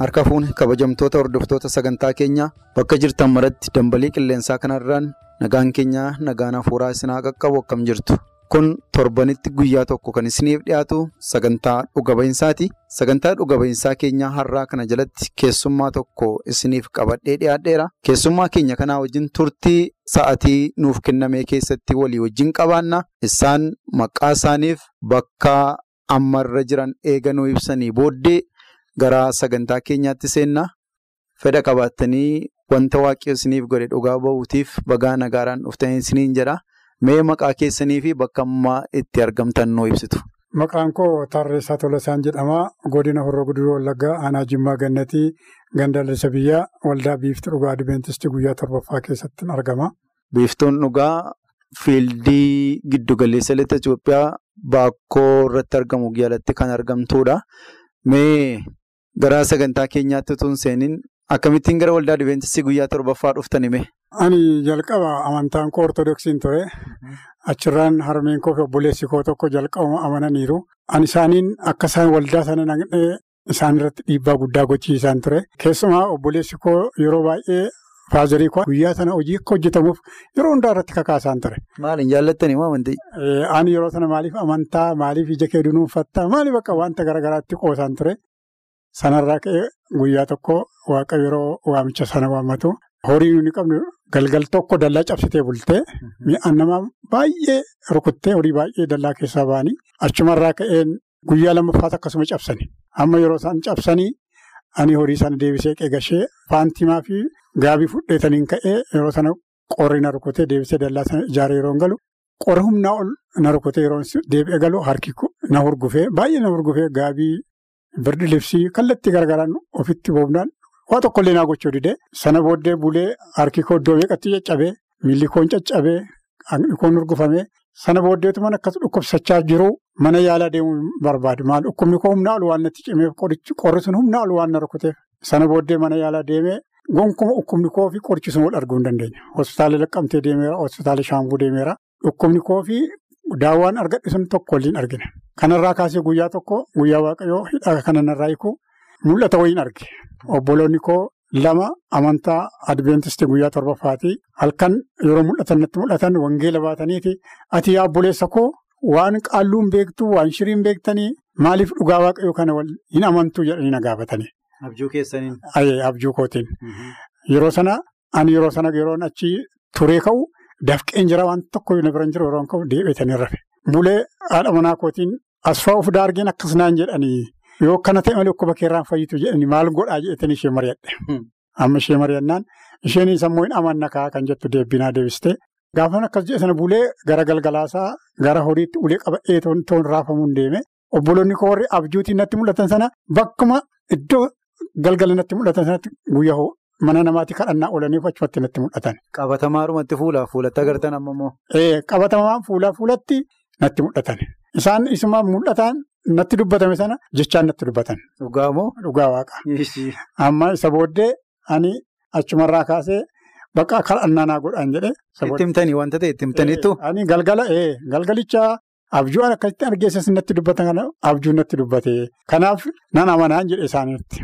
Harka fuuni kabajamtoota hordoftoota sagantaa keenyaa bakka jirtan maratti dambalii qilleensaa kanarraan nagaan keenyaa nagaan hafuuraa isinaa qaqqabu akkam jirtu. Kun torbanitti guyyaa tokko kan isiniif dhiyaatu sagantaa dhuga. Sagantaa dhuga ba'iinsaa keenyaa har'aa kana jalatti keessummaa tokko isiniif qabadhee dhiyaadheera. Keessummaa keenya kanaa wajjin turtii sa'atii nuuf kenname keessatti walii wajjin qabaanna. Isaan maqaa isaaniif bakka ammarra jiran eeganuu ibsanii booddee. Gara sagantaa keenyaatti seenna fedha qabaattanii wanta waaqayyo isiniif godhe dhugaa ba'uutiif bagaa nagaaraan dhuftanii isiniin jedha. Mee maqaa keessanii fi bakka ammaa itti argamtan nuu ibsitu. Maqaan koo Tarreessaa Tolasaan jedhama. Godina Horroo Guduruu Wallaggaa Aanaa Jimmaa Gannatii Gandalisa Biyyaa Waldaa Biiftuu Dhugaa Adibeentistii guyyaa torbaffaa keessatti argama. Biiftuun dhugaa fiildii giddugaleessa lixa Itoophiyaa baakkoo irratti argamu jalatti kan argamtudha. Mee gara sagantaa keenyaatti utuu hin seenin akkamittiin gara waldaa Adibeentistii guyyaa torbaffaa dhuftanime? Ani jalqaba amantaan koo Ortodoksiin ture. Achirraan harmeen koo fi obboleessi koo tokko jalqabuma amananiiru. Ani isaaniin akka isaan waldaa sana naqnee isaan irratti dhiibbaa guddaa gochiisaan ture. Keessumaa obboleessi koo yeroo baay'ee faazarii koo guyyaa sana hojii akka hojjetamuuf yeroo hundaa irratti kakaasaan ture. Maaliin jaallattanii moo amantii? Ani yeroo sana maaliif amantaa maaliif ija kee dunuunfattaa maaliif akka wanta garaagaraatti qoosaan ture. Sanarraa ka'ee guyyaa tokko waaqa yeroo waamicha sana waammatu horii nuyi qabnu galgal tokko dallaa cabsitee bultee mi'aan namaa baay'ee rukuttee horii baay'ee dallaa keessaa ba'anii achumarraa ka'een guyyaa lammaffaas akkasuma cabsani. Amma yeroo isaan cabsanii ani horii sana deebisee qeegashee faantimaa fi gaabii fudheetaniin ka'ee yeroo sana qorri na rukutee deebisee dallaa sana ijaaree yeroo galu qorri humnaa ol na rukutee yeroo deebi'ee galu harki na hurgufee baay'ee na hurgufee gaabii. Birdi libsii kallattii garaagaraan ofitti boobnaan waa tokkollee naa gochuu didee sana booddee bulee harki koo iddoo meeqatti caccabee miilli koon caccabee haqni koon hurgufamee sana booddeetu mana akkas dhukkubsachaa jiru mana yaalaa deemuu barbaadu maal dhukkubni koo humnaa ol waan natti cimeef qorri sun humnaa ol waan na rukuteef sana booddee mana yaalaa deemee gonkuma dhukkubni koo fi qorichi sun wal arguu hin dandeenye. Hospitaala laqqamtee deemeera hospitaala shaambuu deemeera. Dhukkubni koo fi daawwaan argadhe sun tokko waliin argina. Kanarraa kaasee guyyaa tokko guyyaa waaqayyoo hidhaa kanarraa hiikuu mul'ata wayiin arge. Obboloonni koo lama amantaa adventistii guyyaa torbaffaati. Halkan yeroo mul'atan natti mul'atan wangeela baataniiti. Ati yaa obboleessa koo waan qaalluun beektu waan shiriin beektanii maaliif dhugaa waaqayyoo kana hin amantuu jedhanii na gaafatanii. Abjuu keessaniin. Abjuu kootiin. Yeroo sana ani yeroo sana yeroon achi turee ka'u dafqeen jira waan tokko na bira jiru yeroo ka'u deebi'etanii rafe. Bulee haadha manaa kootiin asfaa of daargeen akkas naan jedhanii yoo kana ta'e malee dhukkuba keerraan fayyitu jedhanii maal godhaa jedhetanii ishee mari'adhe. Amma ishee mari'annaan isheen sammuu hin amanna kaa kan jettu deebbinaa deebiste. Gaafan akkas jedhe sana bulee gara galgalaasaa gara horiitti ulee qaba'ee toon raafamuun deeme obboloonni koo warri abjuutiin natti mul'atan sana bakkuma iddoo galgala natti mul'atan sanatti guyyaa mana namaatti kadhannaa oolaniif achumatti natti mul'atan. Qabatamaadhumatti fuulaaf fuulatti agartan amma moo? Qabatamaa fuulaa fuulatti natti mul'atan. Isaan isumaan mul'atan natti dubbatame sana jechaan natti dubbatan. Dhugaa moo? Dhugaa waaqa. Amma isa booddee ani achumarraa kaasee bakka kadhannaa naa godhaan jedhee. Itti himtanii wanta ta'e itti himtaniittu? Ani galgala galgalicha abjuun akkasitti argeessas natti dubbatan kana abjuun natti dubbate. Kanaaf nan amanaan jedhe isaaniitti.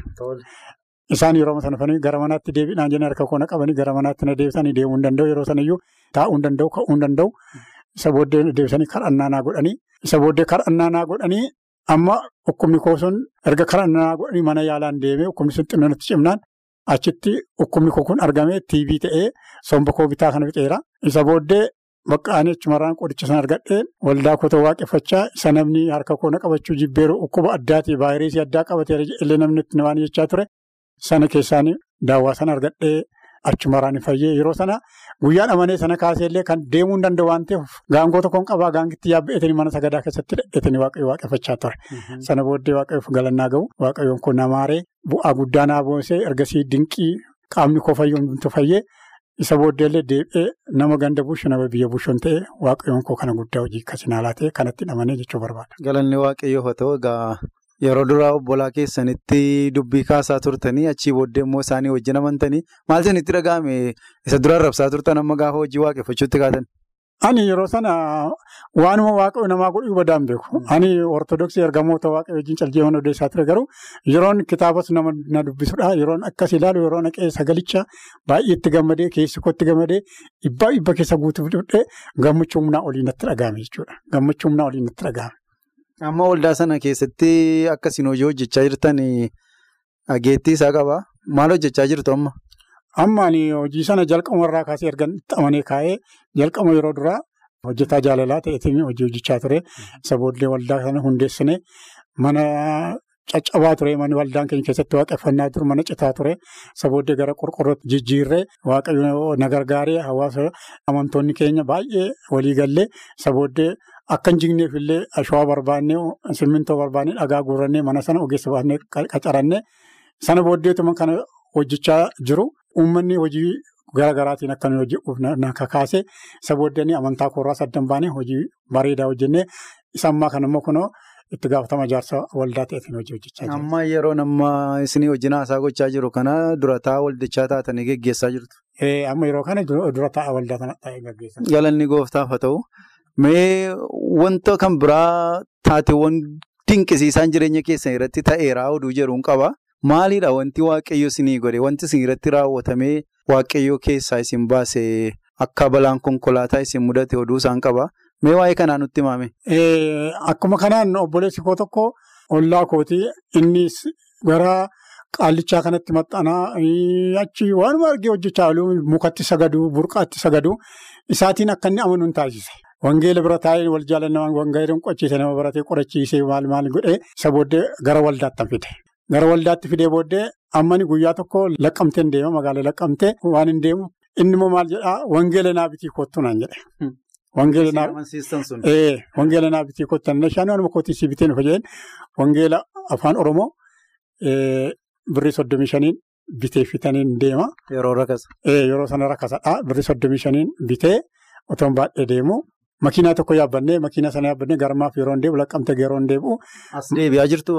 Isaan yeroo sana fanii gara manaatti deebiidhaan jennee harka koona qabanii gara manaatti na deebisanii deemuu hin danda'u yeroo sanayyuu taa'uu hin danda'u ka'uu hin danda'u. Isa booddee deebisanii kadhannaa naa godhanii isa booddee kadhannaa naa godhanii amma dhukkubni koo sun erga kadhannaa naa godhanii mana yaalaan deemee dhukkubni sun xinnoo natti cimnaan achitti dhukkubni kun argamee tiibii ta'ee somba koo bitaa kana fixeera. Isa booddee bakka ani achumarraan qoricha sana argadhee waldaa koo waaqeffachaa isa namni harka koona qabachuu jibbeeru dhukkuba addaati vaayirasii addaa qabateera illee namni itti waan jechaa ture. Sana keessaan daawwaa sana argadhee achumaraan fayyee yeroo sana guyyaan amanee sana kaaseellee kan deemuu hin danda'u waan ta'eef gaangoo tokkoon qabaa gaangitti yaabbeetanii mana sagadaa keessatti dhedheetanii waaqayyo waaqeffachaa ture. Sana booddee waaqayyoof galannaa gahu waaqayyoon kun namaaree bu'aa guddaa naa boonsee ergasii dinqii qaamni koo fayyee isa booddeellee deebi'ee nama ganda bushu nama biyya bushuun ta'e waaqayyoon koo kana guddaa hojii akkasii naalaa ta'e kanatti hidhamanii jechuu barbaada. Galanni waaqayyoof haa ta'u egaa yeroo duraa obbolaa keessanitti dubbii kaasaa turtanii achii booddee immoo isaanii wajjin amantanii maal isinitti dhaga'ame isa dura rabsaa turtan amma gaafa hojii waaqeffachuutti kaatan. Ani yeroo sana waanuma waaqayyo namaa godhuu badaan beeku. Ani ortodoksii ergamoota waaqayyo wajjin caljeewwan odeessaa ture garuu yeroon kitaabas nama na dubbisudha. Yeroon akkas ilaalu yeroo naqee sagalicha baay'ee itti gammadee keessi kootti gammadee dhibbaa dhibba keessa guutuuf dhufee gammachuu humnaa olii natti dhaga'ame jechuudha. Amma waldaa sana keessatti akkasiin hojii hojjechaa jirtan dhageettii isaa qabaa? Maal hojjechaa jirtu amma? Amma hojii sana jalqaba irraa kaasee erga itti amanee kaa'ee jalqaba yeroo duraa hojjetaa jaalalaa ta'eetiin hojii hojjechaa ture. Isa booddee waldaa sana hundeessine mana caccabaa ture manni waldaan keenya keessatti waaqeffannaa ture mana citaa ture. Isa booddee gara qorqorrootti jijjiirree waaqayyo na gargaaree hawaasa amantoonni keenya baay'ee walii gallee isa booddee akka hin jigneef illee ashawaa barbaannee simmintoo barbaannee dhagaa guurannee mana sana ogeessa baafnee qacarannee sana booddeetuma kana hojjechaa jiru. Uummanni hojii garaagaraatiin akka hojii na kakaase isa booddee amantaa koorraa saddan baanee hojii bareedaa hojjennee isa ammaa kan immoo kunoo itti gaafatama ijaarsa waldaa ta'eetiin hojii hojjechaa jiru. Amma yeroo amma isinii wajjin haasaa gochaa jiru kana durataa waldichaa taatanii geggeessaa jirtu. Amma yeroo kana durataa waldaa kana taa'ee geggeessaa Galanni gooftaaf haa ta'u. Mee wanta kan biraa taateewwan dinqisiisaan jireenya keessan irratti ta'eeraa oduu jedhuun qaba. Maalidha wanti waaqayyo isinii godhe? Wanti isin irratti raawwatamee waaqayyo keessaa isin baase akka balaan konkolaataa isin mudate oduu isaan qaba. Mee waa'ee kanaa nutti himame? Akkuma kanaan obboleessi koo tokko ollaa kootii innis gara qaallichaa kanatti maxxanaa achi waanuma argee hojjechaa mukatti sagadu burqaatti sagadu isaatiin akka inni amanu taasise. Wangeela bira taa'ee wal jaalannaa wangeela qochiise nama baratee qorachiisee maal maal godhee isa booddee gara waldaatti fide. Gara waldaatti fidee booddee ammani guyyaa tokko laqqamteen deema magaalaa laqqamtee waan hin deemu inni immoo maal jedhaa wangeela naa bitii kottu naan jedhe. Wangeela naa bitii kottu jedhe waanuma kootii si bitee nufa jedheen wangeela afaan oromoo birrii soddomii shaniin bitee fitaniin deema. Yeroo rakkasa. Yeroo sana rakkasadha birrii soddomii shaniin bitee otoo baadhee deemu. Makiinaa tokko yaabbannee makiinaa sana yaabbannee garmaaf yeroo deebi'u laqqamtee yeroo deebi'u. As deebi'aa jirtu?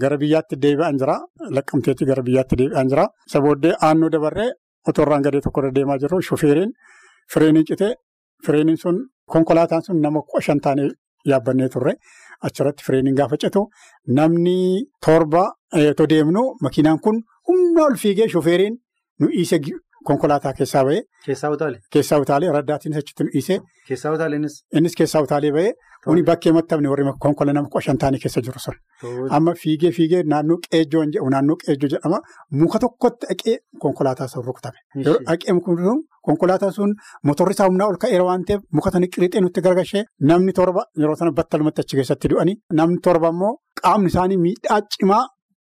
Gara biyyaatti deebi'aan jira. Laqqamteetti gara biyyaatti deebi'aan jira. Isa booddee aannoo dabarree otoo irraan gadee tokko irra deemaa jirru shufeeriin fireeniin citee fireeniin sun konkolaataan sun nama shan taanee yaabbannee turre. Achirratti fireeniin gaafa citu namni torba otoo deemnu makiinaan kun humna ol fiigee shufeeriin nu dhiise konkolaataa keessaa bahee. Keessaa utaalee? Keessaa utaalee raddaatiin achitti dhiisee. Keessaa utaaleenis? Innis keessaa utaalee bahee kuni bakkee maxxanne warri konkolaataa nama kudha shan taanii keessa jiru sun. Amma fiigee fiigee naannoo qeejjoo naannoo qeejjoo jedhama muka tokkotti dhaqee konkolaataa sun rukutame. Dhaqee konkolaataa sun motorri isaa humnaa ol ka'eera waan ta'eef muka sana qirixee nutti gargashee namni torba yeroo sana battalumatti achi keessatti du'anii namni torba immoo qaamni isaanii miidhaa cimaa.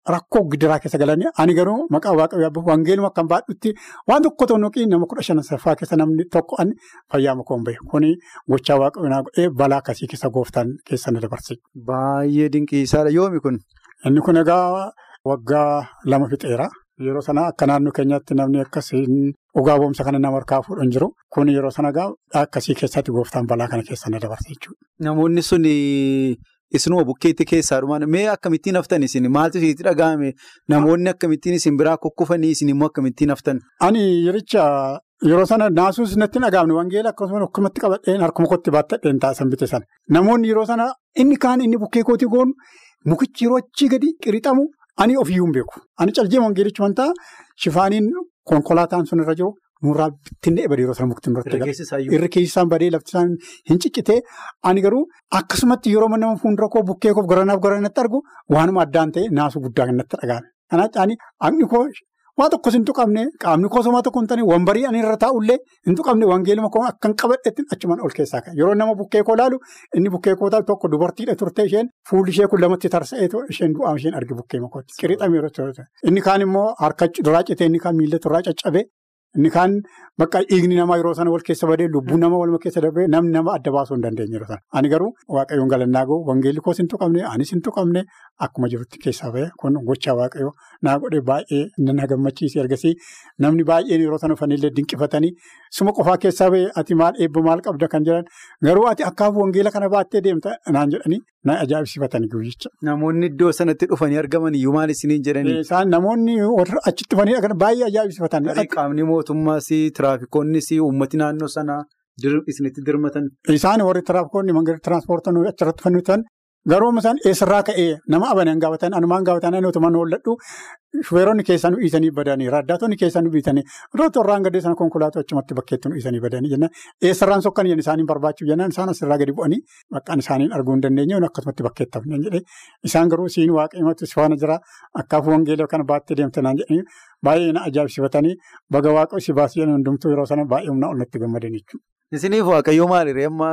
Rakkoo gidiraa keessa galanii ani garuu maqaa waaqayyoo wangeeluma akkan baadhutti waan tokko tonnoqii nama kudha shan saffaa keessa namni tokko ani fayyaa makoon bahe kuni gochaa waaqayyoo godhee balaa akkasii keessa gooftaan keessa na dabarse. Baay'ee dinqiisaadha yoomi kun? Inni kun egaa waggaa lama fixeera. Yeroo sana akka naannoo keenyatti namni akkasiin dhugaa boomsa kana nama harkaa fuudhu hin jiru. Kun yeroo sana egaa akkasii keessatti gooftaan balaa kana keessa na dabarse jechuudha. Namoonni sun isinuma bukkeetti keessaa dhumaan mee akkamittiin haftan isin maaltu isinitti dhaga'ame namoonni akkamittiin isin biraa kukkufanii isin immoo akkamittiin haftan. Ani yericha yeroo sana naasuus natti dhaga'amne wangeela akkasumas akkumatti qabadheen harkuma kootti baattadheen taasisan bite sana. Namoonni yeroo sana inni kaan inni bukkee kootii goonu mukichi yeroo achii gadi qirixamu ani ofiyyuu hin beeku. Ani caljee wangeelichi wanta shifaaniin konkolaataan sun irra jiru. Murraa bittinnee badee yeroo sana irri keessaan badee lafti isaan hin ciccitee ani garuu akkasumatti yeroo nama fuuldura koo bukkee koo garanaaf garanatti argu waanuma addaan ta'e naasuu guddaa kan natti dhaga'ame. Kanaaf ani haqni koo waan tokkos hin tuqamne qaamni koo somaa tokko hin taane wambarii ani irra taa'ullee hin tuqamne wangeeluma koo akkan qabadhetti achumaan ol keessaa ka'e yeroo nama bukkee koo laalu inni bukkee koo taa'u tokko dubartiidha turte isheen fuulli ishee kun lamatti tarsa'eetu isheen du'aa isheen argi bukkee makooti qirixamee inni kaan immoo harka duraa citee inni kaan miila irraa caccabe. Inni kaan bakka dhiigni namaa yeroo sana wal keessa badee lubbuun nama waluma keessa darbee namni nama adda baasuu hin dandeenye yeroo sana. Ani garuu waaqayyoon galannaa gahu wangeelli koos hin tuqamne anis hin tuqamne akkuma jirutti keessaa ba'e kun gochaa waaqayyoo naa godhe baay'ee na gammachiise ergasii namni baay'een yeroo sana dhufanillee dinqifatanii suma qofaa keessaa ba'e ati maal eebba maal qabda kan jedhan garuu ati akkaafu wangeela kana baattee deemta naan jedhanii na ajaa'ibsiifatanii guyyicha. Namoonni iddoo sanatti dhufanii argaman iyyuu maal isiniin jedhanii? Isaan namoonni achitti dhufanii baay'ee ajaa'ibsiifatan. Tiraafikoonnis uummati naannoo sanaa isinitti dirmatan. Isaan warri tiraafikoonni mangala tiraanspoortii achirratti fannisan garuu isaan eessarraa ka'ee nama abanan gaafatan anumaan gaafatan ani otumaan oolladhu shufeeronni keessaa nu dhiisanii badanii raaddaatonni keessaa nu dhiisanii yeroo torraan gadee sana konkolaataa achumatti bakkeetti nu dhiisanii badanii jennaan eessarraan sokkanii isaaniin barbaachuuf jennaan isaan asirraa gadi bu'anii maqaan isaaniin arguu hin dandeenye akkasumatti bakkeetti hafneen jedhee. Isaan garuu siin waaqayyooti si faana jira akkaafuu wangeela kana baattee deemtanaan jedhanii baay'ee na ajaa'ibsifatanii baga waaqayyo si baasii hundumtuu yeroo sana baay'ee humnaa ol natti gammadan jechuudha. Isiniif waaqayyoo maalirree amma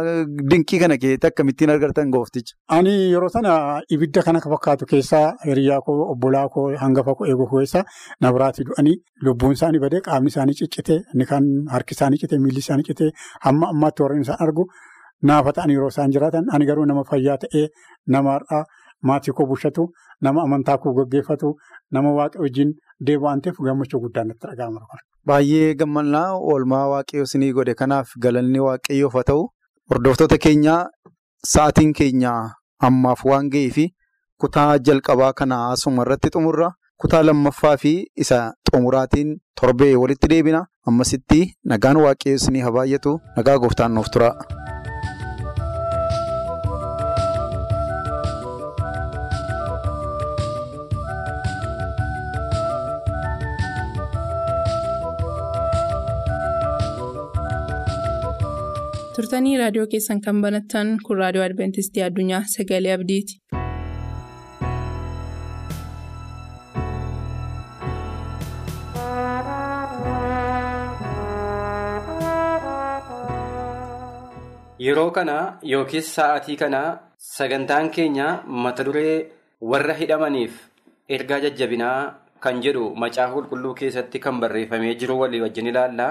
dinqii kana keessatti akkamittiin argartan goofticha? Ani yeroo sana ibidda kana fakkaatu keessaa hiriyaa koo obbolaa koo hangafa koo eeguu keessaa na biraatti du'anii lubbuun isaanii badee qaamni isaanii ciccitee inni kan harki isaanii citee miilli isaanii citee hamma ammaatti warreen isaan argu naafa ta'anii yeroo isaan jiraatan ani garuu nama fayyaa ta'ee nama har'aa maatii koo bulchatu nama amantaa koo gaggeeffatu nama waaqa wajjin deebi'u waan ta'eef gammachuu guddaan natti dhaga'ama. Baay'ee gammannaa oolmaa waaqayyoo isinii godhe kanaaf galanni waaqayyoof haa ta'u hordoftoota keenyaa sa'aatiin keenya ammaaf waan ga'eef kutaa jalqabaa kana asuma irratti xumurra kutaa lammaffaa fi isa xumuraatiin torbee walitti deebina ammasitti nagaan waaqayyoo isinii haa baay'atu nagaa gooftaan nuuf tura. Turtanii raadiyoo keessan kan banattan kun raadiyoo adventistii addunyaa sagalee abdiiti. Yeroo kana yookiis sa'aatii kana sagantaan keenya mata duree warra hidhamaniif ergaa jajjabinaa kan jedhu macaafa qulqulluu keessatti kan barreeffamee jiru walii wajjin ilaalla.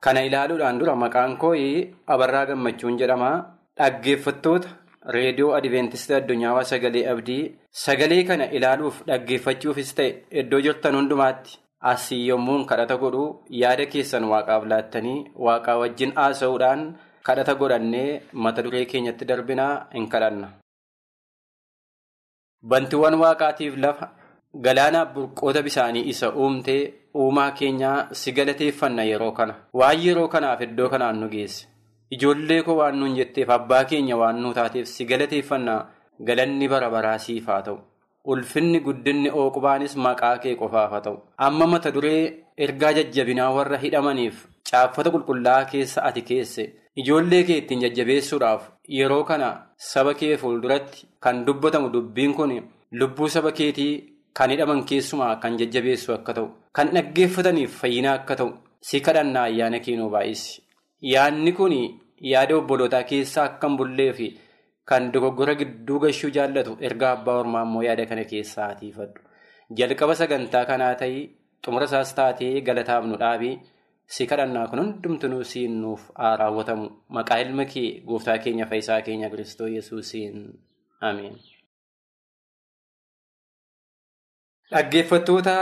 Kana ilaaluudhaan dura maqaan koo'ii Abarraa Gammachuun jedhama. Dhaggeeffattoota reediyoo Adiveentistii Addunyaa Sagalee Abdii sagalee kana ilaaluuf dhaggeeffachuufis ta'e iddoo jirtan hundumaatti asii yommuun kadhata godhu yaada keessan waaqaaf laattanii waaqaa wajjin haasa'uudhaan kadhata godhannee mata duree keenyatti darbinaa hin kadhanna. Bantiiwwan waaqaatiif lafa galaanaaf burqoota bisaanii isa uumtee. Uumaa keenyaa si galateeffanna yeroo kana. Waan yeroo kanaaf iddoo kanaan nu geesse ijoollee koo waan nuun jetteef abbaa keenya waan nu taateef si galateeffanna. Galanni bara baraa siif haa ta'u. Ulfinni guddinni ooqubaanis maqaa kee qofaaf ta'u. Amma mata duree ergaa jajjabinaa warra hidhamaniif caaffata qulqullaa'aa keessa ati keesse. Ijoollee kee ittiin jajjabeessuudhaaf yeroo kana saba kee fuulduratti kan dubbatamu dubbiin kun lubbuu saba keetii. Kan hidhaman keessumaa kan jajjabeessu akka ta'u kan dhaggeeffataniif fayyina akka ta'u si kadhannaa ayyaana keenuu baay'isi. Yaadni kun yaada obbolootaa keessaa akka hin bullee fi kan dogoggora gidduu gashuu jaallatu ergaa abbaa ormaa immoo yaada kana keessaa atiifadhu. Jalqaba sagantaa kanaa ta'ii xumura isaas taatee galataaf nu dhaabii si kadhannaa kun hundumtuu siin nuuf haa raawwatamu maqaa ilma kee gooftaa keenya fayyisaa keenya kiristoos yesuusiin ameen. Dhaggeeffattoota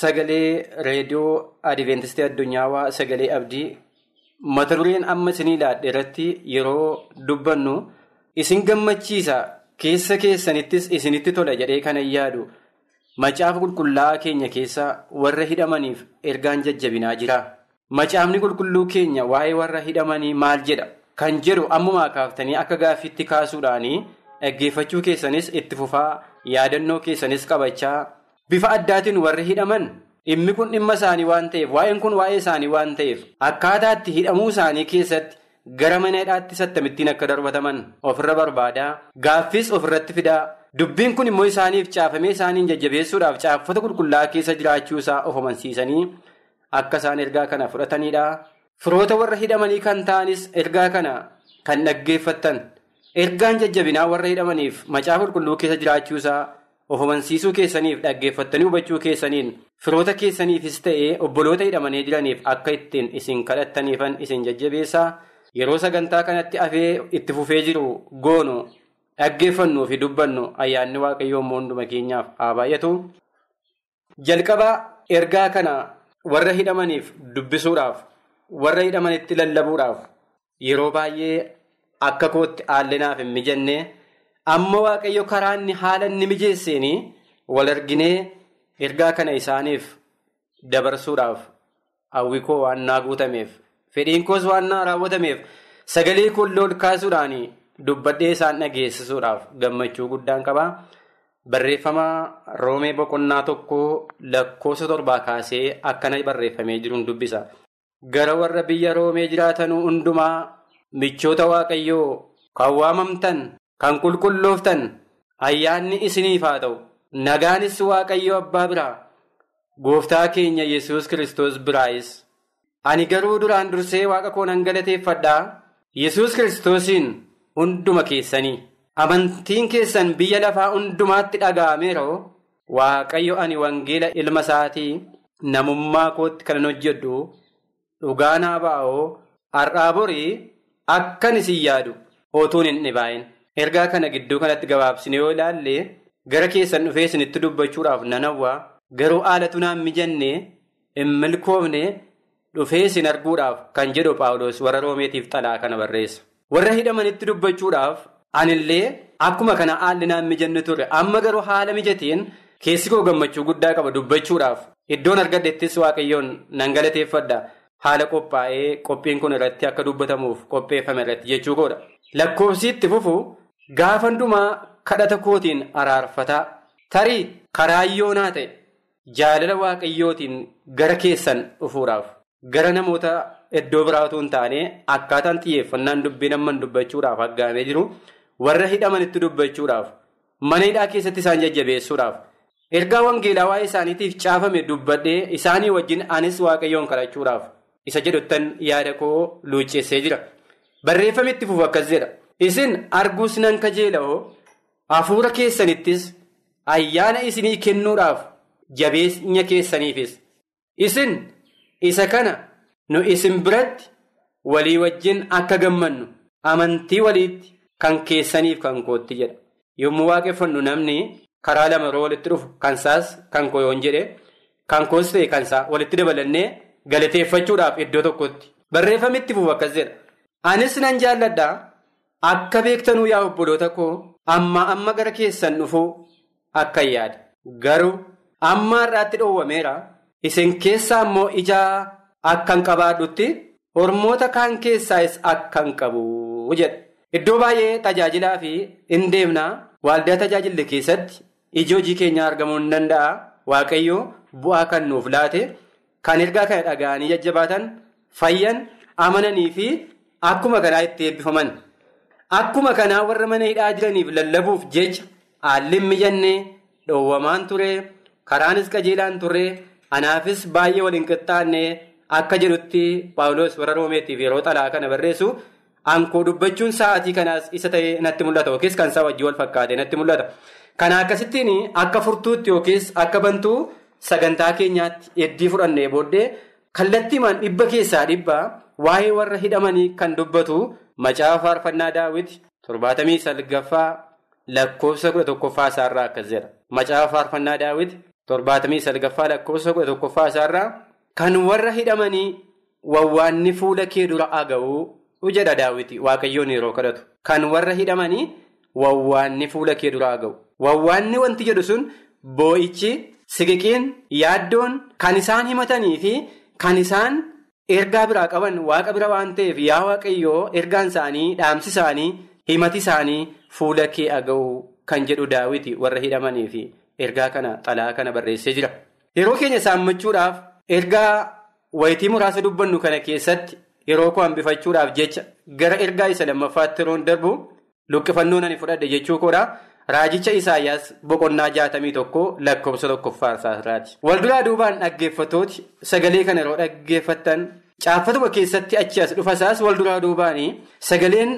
sagalee reediyoo Adiveentistii Addunyaa sagalee abdii mata dureen amma isinii ilaadhe irratti yeroo dubbannu isin gammachiisa keessa keessanittis isinitti tola jedhee kana yaadu macaafa qulqullaa'aa keenya keessa warra hidhamaniif ergaan jajjabinaa jira. Macaafni qulqulluu keenya waa'ee warra hidhamanii maal jedha kan jedhu ammumaa kaaftanii akka gaaffiitti kaasuudhaanii dhaggeeffachuu keessanis itti fufaa. yaadannoo keessanis qabachaa bifa addaatiin warri hidhaman dhimmi kun dhimma isaanii waan ta'eef waa'een kun waa'ee isaanii waan ta'eef akkaataatti hidhamuu isaanii keessatti gara mana hidhaatti sattamittiin akka darbataman ofirra barbaadaa gaaffis ofirratti fidaa dubbiin kun immoo isaaniif caafamee isaaniin jajjabeessuudhaaf caaffata qulqullaa'aa keessa jiraachuu isaa of amansiisanii akka isaan ergaa kana fudhatanidha firoota warra hidhamanii kan ta'anis ergaa kana kan dhaggeeffattan. Ergaan jajjabinaa warra hidhamaniif macaafa qulqulluu keessa jiraachuusaa of amansiisuu keessaniif dhaggeeffattanii hubachuu keessaniin firoota keessaniifis ta'ee obboloota hidhamanii jiraniif akka ittiin isin kadhattaniifan isin jajjabeessaa yeroo sagantaa kanatti afee itti fufee jiru goonu dhaggeeffannuu fi dubbannu ayyaanni waaqayyoo hunduma keenyaaf haa baay'atu. Jalqaba ergaa kana warra hidhamaniif dubbisuudhaaf warra hidhamanitti lallabuudhaaf yeroo baay'ee akka kootti haallinaaf hin mijanne amma waaqayyo karaa inni haala inni mijeesseen wal arginee ergaa kana isaaniif dabarsuudhaaf hawwi koo waan naa guutameef fedhiin koos waan naa raawwatameef sagalee kolloo ol kaasuudhaan dubbadhee isaan dhageessisuudhaaf gammachuu guddaan qaba. Barreeffama roomee boqonnaa tokko lakkoofsa torbaa kaasee akkana barreeffamee jiruun dubbisa. Gara warra biyya roomee jiraatan hundumaa michoota waaqayyoo kan waamamtan kan qulqullooftan ayyaanni isiniif haa ta'u nagaanis waaqayyoo abbaa biraa gooftaa keenya yesus kristos biraayis. Ani garuu duraan dursee waaqa koo nan galateeffadhaa yesus kristosiin hunduma keessanii. Amantiin keessan biyya lafaa hundumaatti dhaga'ameeroo waaqayyo ani wangeela ilma isaatii namummaa kootti kan hojjedhu dhugaa naa ba'oo har'aa borii akkan isin yaadu otuun hin dhibaa'in. Ergaa kana gidduu kanatti gabaabsine yoo ilaalle gara keessan dhufee isinitti dubbachuudhaaf nan hawwaa garuu haalatu naan mijanne hin milkoofne dhufee isin arguudhaaf kan jedhu paawuloos warra roomeetiif xalaa kana barreessa. Warra hidhamanitti dubbachuudhaaf. Anillee akkuma kana haalli naan mijanne ture amma garuu haala mijateen keessi koo gammachuu guddaa qaba dubbachuudhaaf iddoon argadhettis waaqayyoon nan galateeffadha haala qophaa'ee qophiin kun irratti akka dubbatamuuf qopheeffame irratti jechuu koodha. Lakkoofsi itti fufu gaafa hundumaa kadhata kootiin araarfataa tarii karaayyoo naa ta'e jaalala waaqayyootiin gara keessan dhufuudhaaf gara namoota iddoo biraa otoo hin taane akkaataan xiyyeeffannaan dubbii namman dubbachuudhaaf aggaamee jiru. warra hidhamanitti dubbachuudhaaf mana hidhaa keessatti isaan jajjabeessuudhaaf ergaa wangeelaa waa'ee isaaniitiif caafame dubbadhee isaanii wajjin anis waaqayyoon kadhachuudhaaf isa jedhuttan yaada koo luucceessee jira barreeffame itti fufu akkas jedha isin arguus nan kajeela'oo hafuura keessanittis ayyaana isinii kennuudhaaf jabeenya keessaniifis isin isa kana nu isin biratti walii wajjin akka gammannu amantii waliitti. Kan keessaniif kan kootti jedha. Yommuu waaqeffannu namni karaa lama yeroo walitti dhufu kan isaas kan koo yoon jedhe kan koos ta'e kan isaa walitti dabalannee galateeffachuudhaaf iddoo tokkotti. Barreeffamni itti fufu akkas jedha. Anis nan jaalladhaa akka beektanuu yaa obboloota koo amma amma gara keessan dhufuu akka yaada. Garuu amma har'aatti dhoowwameera. Isin keessaa immoo ijaa akkan qabaadhutti hormoota kaan keessaas akkan qabu jedha. Iddoo baay'ee tajaajilaa fi hin deemnaa waldaa tajaajille keessatti iji hojii keenyaa argamuu hin danda'a. Waaqayyoo bu'aa kan nuuf laate kan ergaa kana dhaga'anii jajjabaatan fayyan amananii fi akkuma kanaa itti eebbifaman. Akkuma kanaa warra mana hidhaa jiraniif lallabuuf jecha haalli mijannee dhoowwamaan ture karaanis qajeelaan ture anaafis baay'ee waliin qixxaanne akka jedhutti paawuloos warra roomeetiif yeroo xalaa kana barreessu. Ankoo dubbachuun sa'aatii kanaas isa ta'ee natti mul'ata yookiis kan isaa wajjii wal fakkaate natti mul'ata. Kana akkasittiin akka furtuutti yookiis akka bantuu sagantaa keenyaatti heddii fudhannee booddee kallattiimaan dhibba keessaa dhibbaa waa'ee warra hidhamanii kan dubbatu macaafa faarfannaa daawwiti torbaatamii salgaffaa lakkoofsa kudha tokkoffaa isaarraa akkas jedha. Macaafa faarfannaa daawwiti torbaatamii salgaffaa lakkoofsa kudha tokkoffaa isaarraa kan warra hidhamanii wawwaanni fuula kee dura aga'uu. jedha daawwiti waaqayyoon yeroo kadhatu kan warra hidhamanii wawwaanni fuula kee duraa ga'u wawwaanni wanti jedhu sun boo'ichi siqiqiin yaaddoon kan isaan himatanii fi kan isaan ergaa biraa qaban waaqa bira waan ta'eef yaa waaqayyoo ergaan isaanii dhaamsi isaanii himati isaanii fuula kee aga'u kan jedhu daawwiti warra hidhamanii fi ergaa kana xalaa kana barreessee jira yeroo keenya saammachuudhaaf ergaa wayitii muraasa dubbannu kana keessatti. Yeroo koo hambifachuudhaaf jecha gara ergaa isa lammaffaatti yeroon darbu luqqifannoo nani fudhadhe jechuu koodha. Raajicha Isaayyaas boqonnaa jaatamii tokko lakkoofsa tokkoffaa isaati. Walduraa duubaan dhaggeeffatooti sagalee kana yeroo dhaggeeffattan caaffatuma keessatti achi as dhufa isaas walduraa duubaanii sagaleen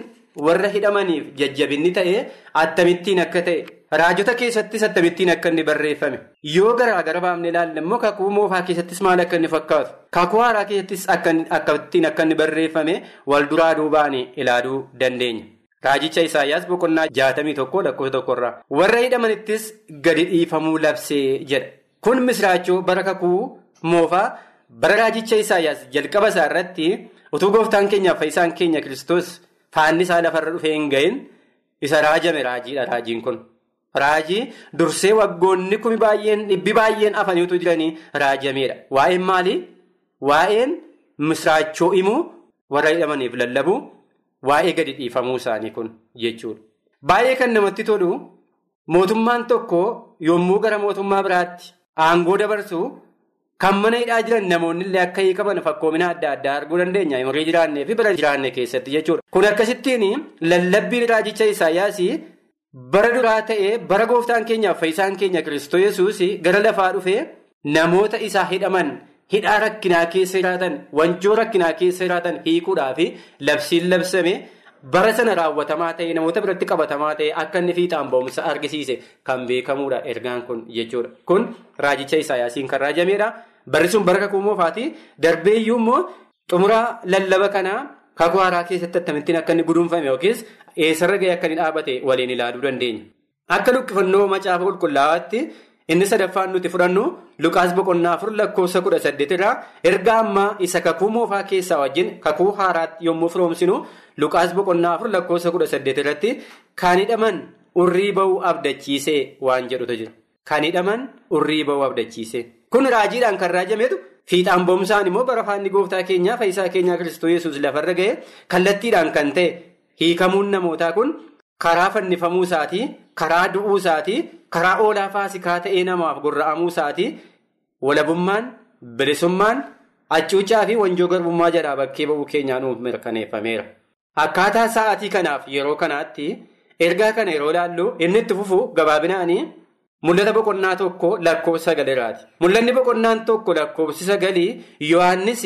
warra hidhamaniif jajjabinni ta'e attamittiin akka ta'e raajota keessattis akkamittiin akka inni barreeffame yoo garaagara baafne ilaalle immoo kakuu moofaa keessattis maal akka inni fakkaatu kakuu haaraa keessattis akkamittiin akka inni barreeffame wal duraa duubaan ilaaluu dandeenya. Raajicha Isaayyaas boqonnaa jaatamii tokko lakkoofsa tokkorraa warra hidhamanittis gadi dhiifamuu labsee jedha. Kun misraachoo bara kakuu moofaa bara raajicha Isaayyaas jalqaba isaa irratti utuu gooftaan keenyaaf fayyisaan keenya Kiristoos faanni isaa lafarra dhufee hin gahin isa raajame raajiidha raajiin kun. Raajii dursee waggoonni kumi baay'een dhibbi baay'een afaniitu jiranii raajameedha. Waa'een maalii? Waa'een misraachoo himuu warra hidhamaniif lallabuu. Waa'ee gadi dhiifamuu isaanii kun jechuudha. Baay'ee kan namatti tolu mootummaan tokko yommuu gara mootummaa biraatti aangoo dabarsu kan mana hidhaa jiran namoonni illee akka hiikaman fakkoomina adda addaa arguu dandeenya. Umurii jiraannee fi bara jiraanne keessatti jechuudha. Kun akkasittiin lallabbiin raajicha Isaayyaas bara duraa ta'ee bara gooftaan keenyaaf fayyisaan keenya Kiristoos gara lafaa dhufee namoota isaa hidhaman. Hidhaa rakkinaa keessa jiraatan wanjoo rakkinaa keessa jiraatan hiikuudhaaf labsiin labsame bara sana raawwatamaa ta'e namoota biratti qabatamaa ta'e akka inni fiixaan ba'umsa argisiise kan beekamuudha ergaan kun jechuudha. Kun raajicha Isaayyaasiin kan raajameedha. Barri sun bara kakuu moofaati. Darbeeyyuu immoo xumura lallaba kanaa kakuu haaraa keessatti akkamittiin akka inni guduunfame yookiis eessarra gahee akka inni dhaabate waliin ilaaluu dandeenya. Akka luqqifannoo macaafa qulqullaa'aatti. Inni sadaffaan nuti fudhannu Lukaas boqonnaa afur lakkoofsa kudha saddeet irraa erga ammaa isa kakuu moofaa keessaa wajjin kakuu haaraatti yommuu firoomsinu Lukaas boqonnaa afur lakkoofsa kudha saddeet irratti kan hidhaman urrii ba'uu abdachiisee waan jedhutu jira. Kan hidhaman urrii ba'uu abdachiisee. Kun raajiidhaan kan raajameetu fiixaan ba'umsaan immoo bara faanni gooftaa keenyaa fayyisaa keenyaa Kiristoos Yesuus lafarra ga'e kallattiidhaan kan ta'e hiikamuun namootaa kun karaa fannifamuu isaatii karaa du'uu isaatii. karaa oolaa faasikaa ta'ee namaaf gurra'amuu isaatii walabummaan bilisummaan hacuuccaa fi wanjoo garbummaa jalaa bakkee ba'uu keenyaa nuuf mirkaneeffameera. Akkaataa sa'aatii kanaaf yeroo kanaatti ergaa kana yeroo ilaallu inni itti fufu gabaabinaanii mul'ata boqonnaa tokko lakkoofsa sagaliraati. Mul'anni boqonnaan tokko lakkoofsi sagalii Yohaannis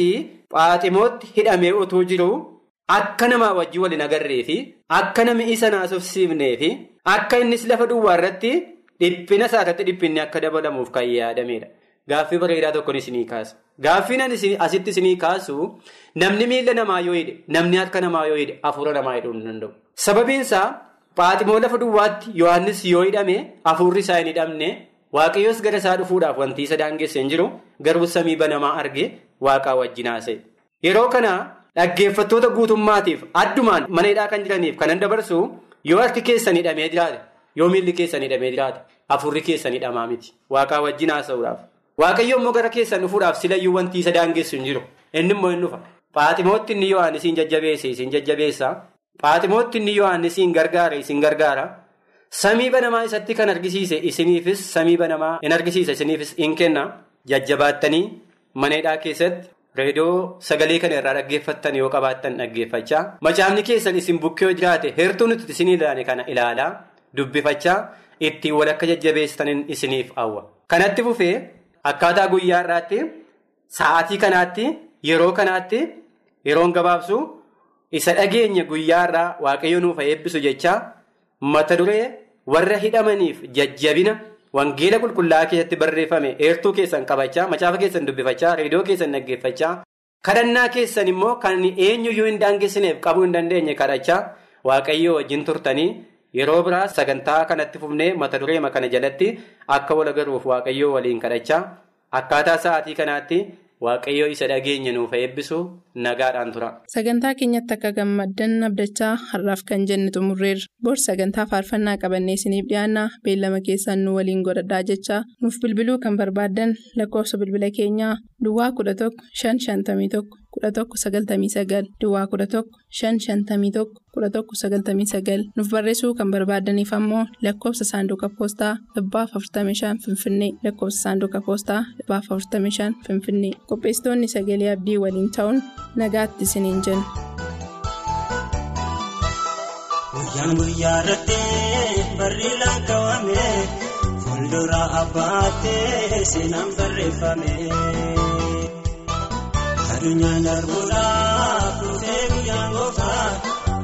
Phaaximootti hidhamee utuu jiru akka namaa wajjin waliin agarree fi akka namni isa naasofsiifnee fi akka innis lafa duwwaa irratti. Dhiphina isaarratti dhiphinni akka dabalamuuf kan yaadamedha. Gaaffii bareedaa tokkoon isinii kaasa. Gaaffiin asitti isinii kaasu namni miila namaa yoo hidhe namni harka namaa yoo hidhe hafuura namaa hidhuu hin danda'u. Sababiin isaa Phaaximoo lafa duwwaatti Yohaannis yoo hidhame hafuurri isaa hin hidhamne waaqayyoos gara isaa dhufuudhaaf wanti isa daangessee hin jiru garuu samii banamaa arge waaqaa wajjin haasa'e. Yeroo kana dhaggeeffattoota guutummaatiif addumaan mana hidhaa kan jiraniif kanan dabarsu yoo harki keessan hidhamee jiraate. Yoo miilli keessan hidhamee jiraate hafuurri keessan hidhamaa miti. Waaqaa wajjin haasa'uudhaaf. Waaqayyo immoo gara keessan dhufuudhaaf silayyuu wanti isa daangessu hin jiru. Inni immoo hin dhufa. Phaaximootti inni Yohaannis hin jajjabeesse isin jajjabeessa Phaaximootti inni Yohaannis isin gargaara isin gargaara. Samii banamaa isatti kan argisiise isiniifis samii banamaa hin argisiisa isiniifis hin kenna. Jajjabaattanii mana hidhaa keessatti. Reediyoo sagalee kana irraa dhaggeeffattan yoo qabaattan dhaggeeffachaa macaafni keessan isin bukkee yoo jiraate heertuu nuti isin ilaane kana ilaalaa. Dubbifachaa ittiin wal akka jajjabeessaniin isiniif hawwa. Kanatti fufee akkaataa guyyaa irraatti sa'aatii kanaatti yeroo kanaatti yeroon gabaabsu isa dhageenya guyyaa irraa waaqayyo nuuf eebbisu jechaa mata duree warra hidhamaniif jajjabina wangeela qulqullaa'aa keessatti barreeffame heertuu keessan qabachaa macaafa keessan dubbifachaa reediyoo keessan dhaggeeffachaa kadhannaa keessan immoo kan eenyuyyuu hin daangessineef qabuu hin dandeenye kadhachaa waaqayyo wajjin turtanii. Yeroo biraa sagantaa kanatti fufnee mata dureema kana jalatti akka wal agaruuf waaqayyoo waliin kadhachaa akkaataa sa'aatii kanaatti waaqayyoo isa dhageenya nuuf eebbisu nagaadhaan tura. Sagantaa keenyatti akka gammaddan abdachaa har'aaf kan jenne xumurreerra. Bor sagantaa faarfannaa qabannee isiniif dhiyaanna beellama keessaan nu waliin godhadhaa jechaa nuuf bilbiluu kan barbaaddan lakkoofsa bilbila keenyaa Duwwaa kudha tokko shan shantamii tokko kudha tokko sagaltamii sagal Duwwaa kudha tokko shan shantamii tokko kudha tokko sagaltamii sagal nuuf barreessuu kan barbaadaniif ammoo lakkoofsa saanduqa poostaa dhibbaaf afurtamii shan finfinnee lakkoofsa saanduqa poostaa dhibbaaf afurtamii shan finfinnee qopheessitoonni sagalee abdii waliin ta'uun nagaatti isiniin jenna. Guyyaan guyyaa irratti barri lakkaawame fuuldura abbaatee seenaan barreeffame. Adunyaan darbuudhaaf dhufee guyyaan gooftaa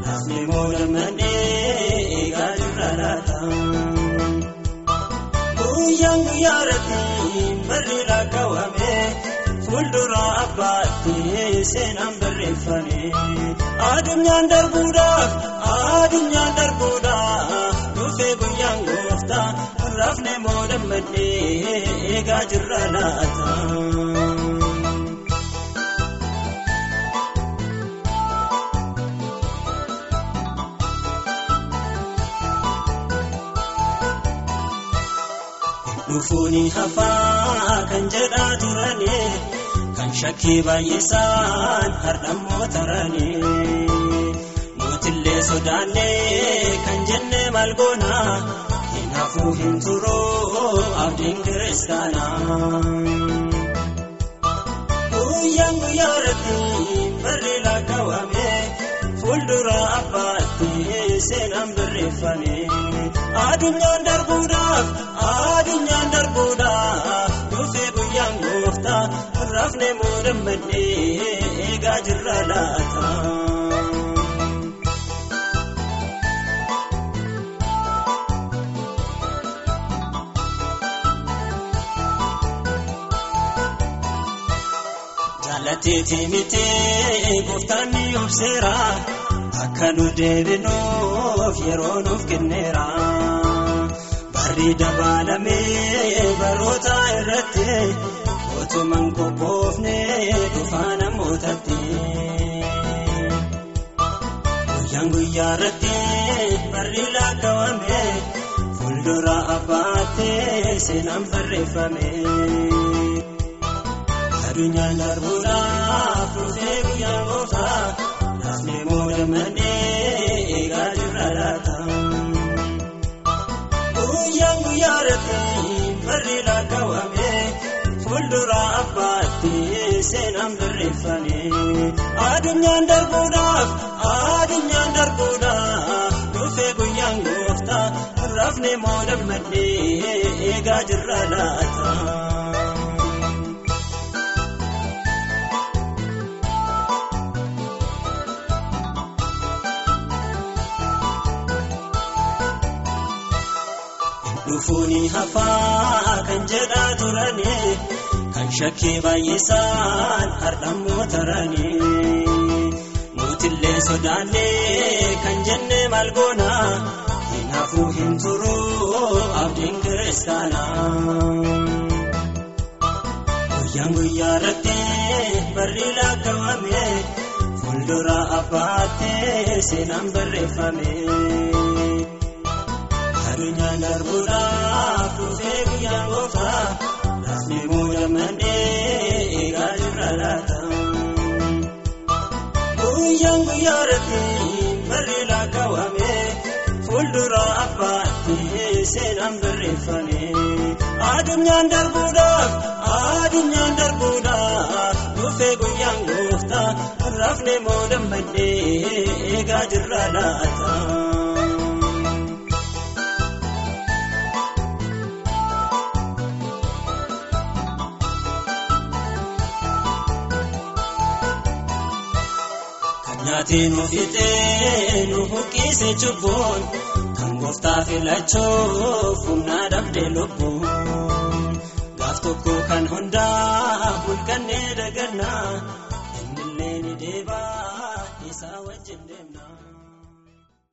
lafni moo gammadee eegaa jirra laata. guyyaa irratti barri lakkaawame fuuldura abbaatti seenaan barreeffame addunyaan darbuudhaaf addunyaan darbuudhaaf dhufee guyyaan gooftaa rafne moo dammadhee eegaa jirra laata. Dhufuuni hafaa kan jedhaa turani kan shakkii baay'isaan hardhammoo tarani mootillee sodaannee kan jenne maal goona hin hafuu hin turuu abdiin kiristaana. Guyyaan guyyaa irratti barri lakkaawame fuuldura abbaatti seenaan barreeffame. Addunyaan darbuudhaaf addunyaan darbuudhaaf dhufee guyyaan gooftaa rafne moo dammadhee eegaa jirra laata. Jaallateetii mitee gooftaan ni obseera akka nu deebinuuf yeroo nuuf kenneera. Barri dabaalamee baroota irratti otumaan qophoofne dhufaa namootatti. Guyyaan guyyaa irratti barri lakkaawame fuuldura abbaattee seenaan barreeffame. Addunyaan darbuudhaaf dhufee guyyaan gooftaa rafne moo irratti barri lakkaawame fuuldura abbaatti seenaan barreeffame. Addunyaan darbuudhaaf addunyaan darbuudhaaf dhufee guyyaan gooftaa rafne moo dammadhee eegaa jirra laata. Dhufuuni hafaa kan jedhaa turani kan shakkii baay'isaan hardhammoo tarani mootillee sodaannee kan jenne maal goona hin hafuu hin turuu abdiin kiristaana. Guyyaan guyyaa irratti barri lakkaawame fuuldura abbaattee seenaan barreeffame. Addunyaan darbuudhaaf dhufee guyyaan gooftaa rafne moo dammadhee eegaa jirra laata. Guyyaan guyyaa irratti barri lakkaawame fuuldura abbaatti seenaan barreeffame. Addunyaan darbuudhaaf addunyaan darbuudhaaf dhufee guyyaan gooftaa rafne moo dammadhee eegaa jirra laata. Nyaatee nu fixee nu buqqise cubbuun kan gooftaa filachuuf humnaa dhabdee lubbuun gaaf tokko kan hundaa bulkannee dagannaa innillee ni deebaa isaa wajjin deemna.